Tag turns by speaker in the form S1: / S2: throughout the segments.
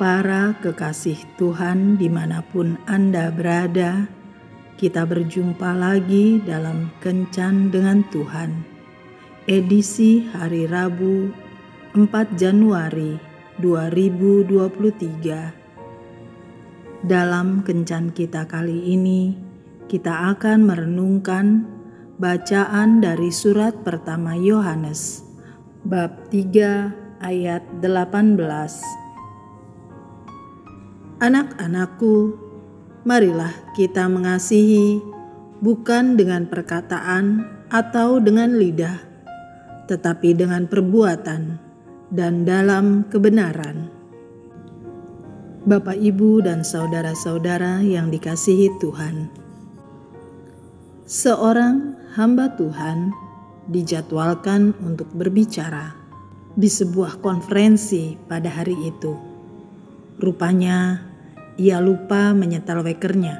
S1: Para kekasih Tuhan di mana pun Anda berada, kita berjumpa lagi dalam Kencan dengan Tuhan. Edisi hari Rabu 4 Januari 2023. Dalam Kencan kita kali ini, kita akan merenungkan bacaan dari surat pertama Yohanes, bab 3 ayat 18 Anak-anakku, marilah kita mengasihi bukan dengan perkataan atau dengan lidah, tetapi dengan perbuatan dan dalam kebenaran. Bapak, ibu, dan saudara-saudara yang dikasihi Tuhan, seorang hamba Tuhan dijadwalkan untuk berbicara di sebuah konferensi pada hari itu. Rupanya, ia lupa menyetel wekernya,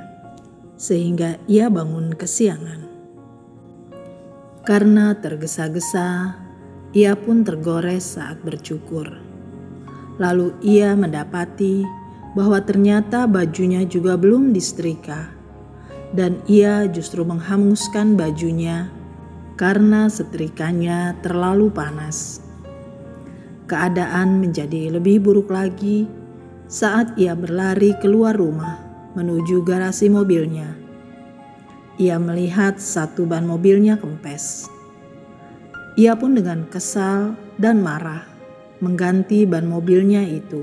S1: sehingga ia bangun kesiangan. Karena tergesa-gesa, ia pun tergores saat bercukur. Lalu ia mendapati bahwa ternyata bajunya juga belum disetrika, dan ia justru menghanguskan bajunya karena setrikanya terlalu panas. Keadaan menjadi lebih buruk lagi saat ia berlari keluar rumah menuju garasi mobilnya. Ia melihat satu ban mobilnya kempes. Ia pun dengan kesal dan marah mengganti ban mobilnya itu.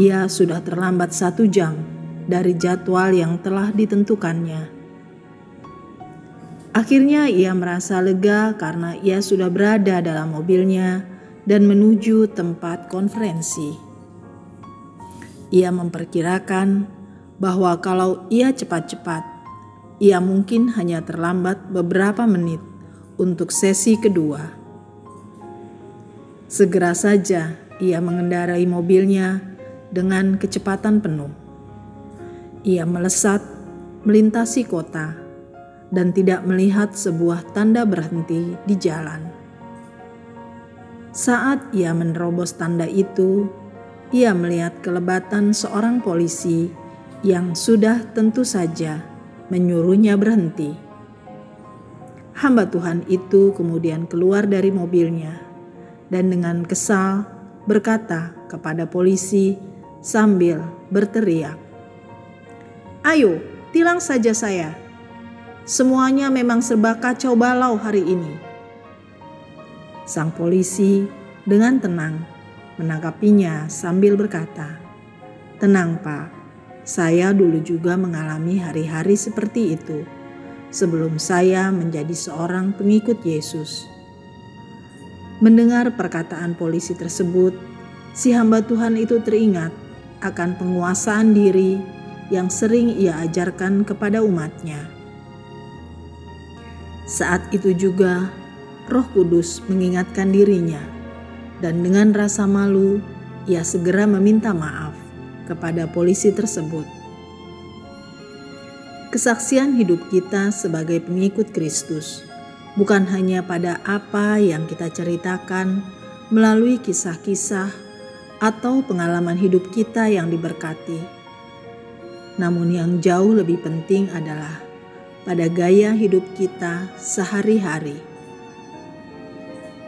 S1: Ia sudah terlambat satu jam dari jadwal yang telah ditentukannya. Akhirnya ia merasa lega karena ia sudah berada dalam mobilnya dan menuju tempat konferensi. Ia memperkirakan bahwa kalau ia cepat-cepat, ia mungkin hanya terlambat beberapa menit untuk sesi kedua. Segera saja ia mengendarai mobilnya dengan kecepatan penuh. Ia melesat melintasi kota dan tidak melihat sebuah tanda berhenti di jalan. Saat ia menerobos tanda itu, ia melihat kelebatan seorang polisi yang sudah tentu saja menyuruhnya berhenti. Hamba Tuhan itu kemudian keluar dari mobilnya dan dengan kesal berkata kepada polisi sambil berteriak, "Ayo, tilang saja saya. Semuanya memang serba kacau balau hari ini." Sang polisi dengan tenang menanggapinya sambil berkata, "Tenang, Pak. Saya dulu juga mengalami hari-hari seperti itu sebelum saya menjadi seorang pengikut Yesus." Mendengar perkataan polisi tersebut, si hamba Tuhan itu teringat akan penguasaan diri yang sering ia ajarkan kepada umatnya. Saat itu juga, Roh Kudus mengingatkan dirinya dan dengan rasa malu ia segera meminta maaf kepada polisi tersebut. Kesaksian hidup kita sebagai pengikut Kristus bukan hanya pada apa yang kita ceritakan melalui kisah-kisah atau pengalaman hidup kita yang diberkati, namun yang jauh lebih penting adalah pada gaya hidup kita sehari-hari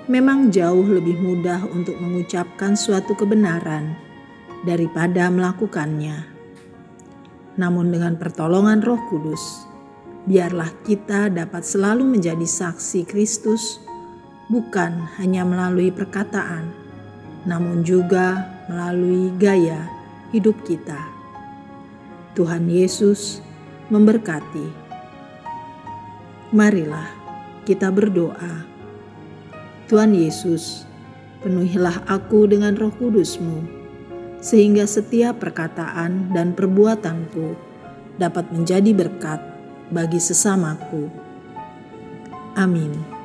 S1: memang jauh lebih mudah untuk mengucapkan suatu kebenaran daripada melakukannya. Namun, dengan pertolongan Roh Kudus, biarlah kita dapat selalu menjadi saksi Kristus, bukan hanya melalui perkataan, namun juga melalui gaya hidup kita. Tuhan Yesus memberkati. Marilah kita berdoa. Tuhan Yesus, penuhilah aku dengan roh kudusmu, sehingga setiap perkataan dan perbuatanku dapat menjadi berkat bagi sesamaku. Amin.